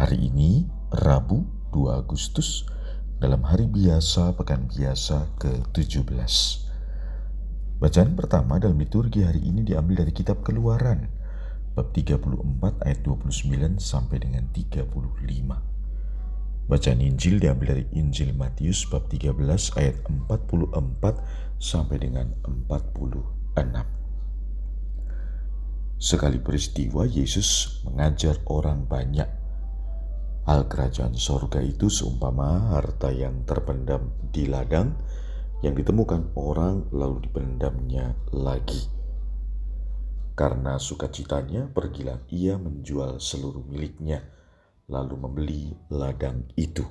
Hari ini Rabu 2 Agustus dalam hari biasa pekan biasa ke-17. Bacaan pertama dalam liturgi hari ini diambil dari kitab Keluaran bab 34 ayat 29 sampai dengan 35. Bacaan Injil diambil dari Injil Matius bab 13 ayat 44 sampai dengan 46. Sekali peristiwa Yesus mengajar orang banyak Hal kerajaan sorga itu seumpama harta yang terpendam di ladang yang ditemukan orang lalu dipendamnya lagi. Karena sukacitanya pergilah ia menjual seluruh miliknya lalu membeli ladang itu.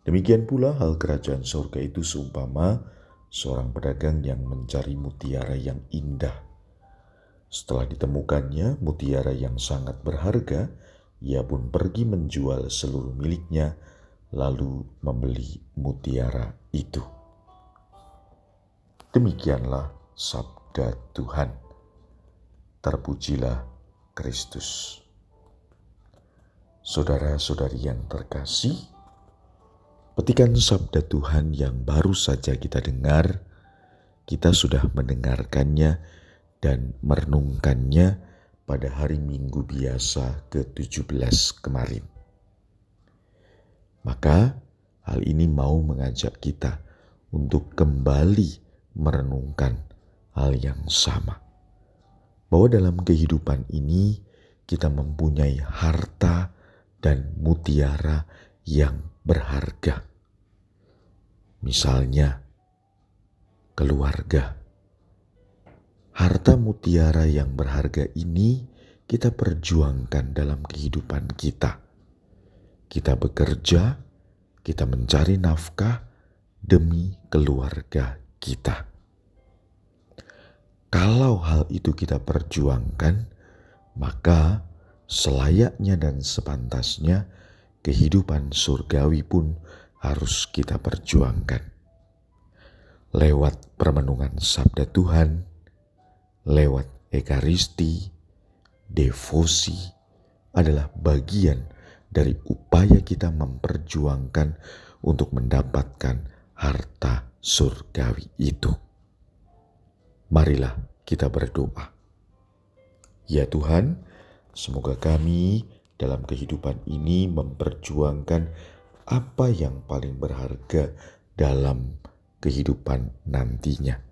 Demikian pula hal kerajaan sorga itu seumpama seorang pedagang yang mencari mutiara yang indah. Setelah ditemukannya mutiara yang sangat berharga, ia pun pergi menjual seluruh miliknya, lalu membeli mutiara itu. Demikianlah sabda Tuhan. Terpujilah Kristus. Saudara-saudari yang terkasih, petikan sabda Tuhan yang baru saja kita dengar, kita sudah mendengarkannya dan merenungkannya pada hari Minggu biasa ke-17 kemarin. Maka hal ini mau mengajak kita untuk kembali merenungkan hal yang sama. Bahwa dalam kehidupan ini kita mempunyai harta dan mutiara yang berharga. Misalnya, keluarga Harta mutiara yang berharga ini kita perjuangkan dalam kehidupan kita. Kita bekerja, kita mencari nafkah demi keluarga kita. Kalau hal itu kita perjuangkan, maka selayaknya dan sepantasnya kehidupan surgawi pun harus kita perjuangkan. Lewat permenungan sabda Tuhan, lewat ekaristi, devosi adalah bagian dari upaya kita memperjuangkan untuk mendapatkan harta surgawi itu. Marilah kita berdoa. Ya Tuhan, semoga kami dalam kehidupan ini memperjuangkan apa yang paling berharga dalam kehidupan nantinya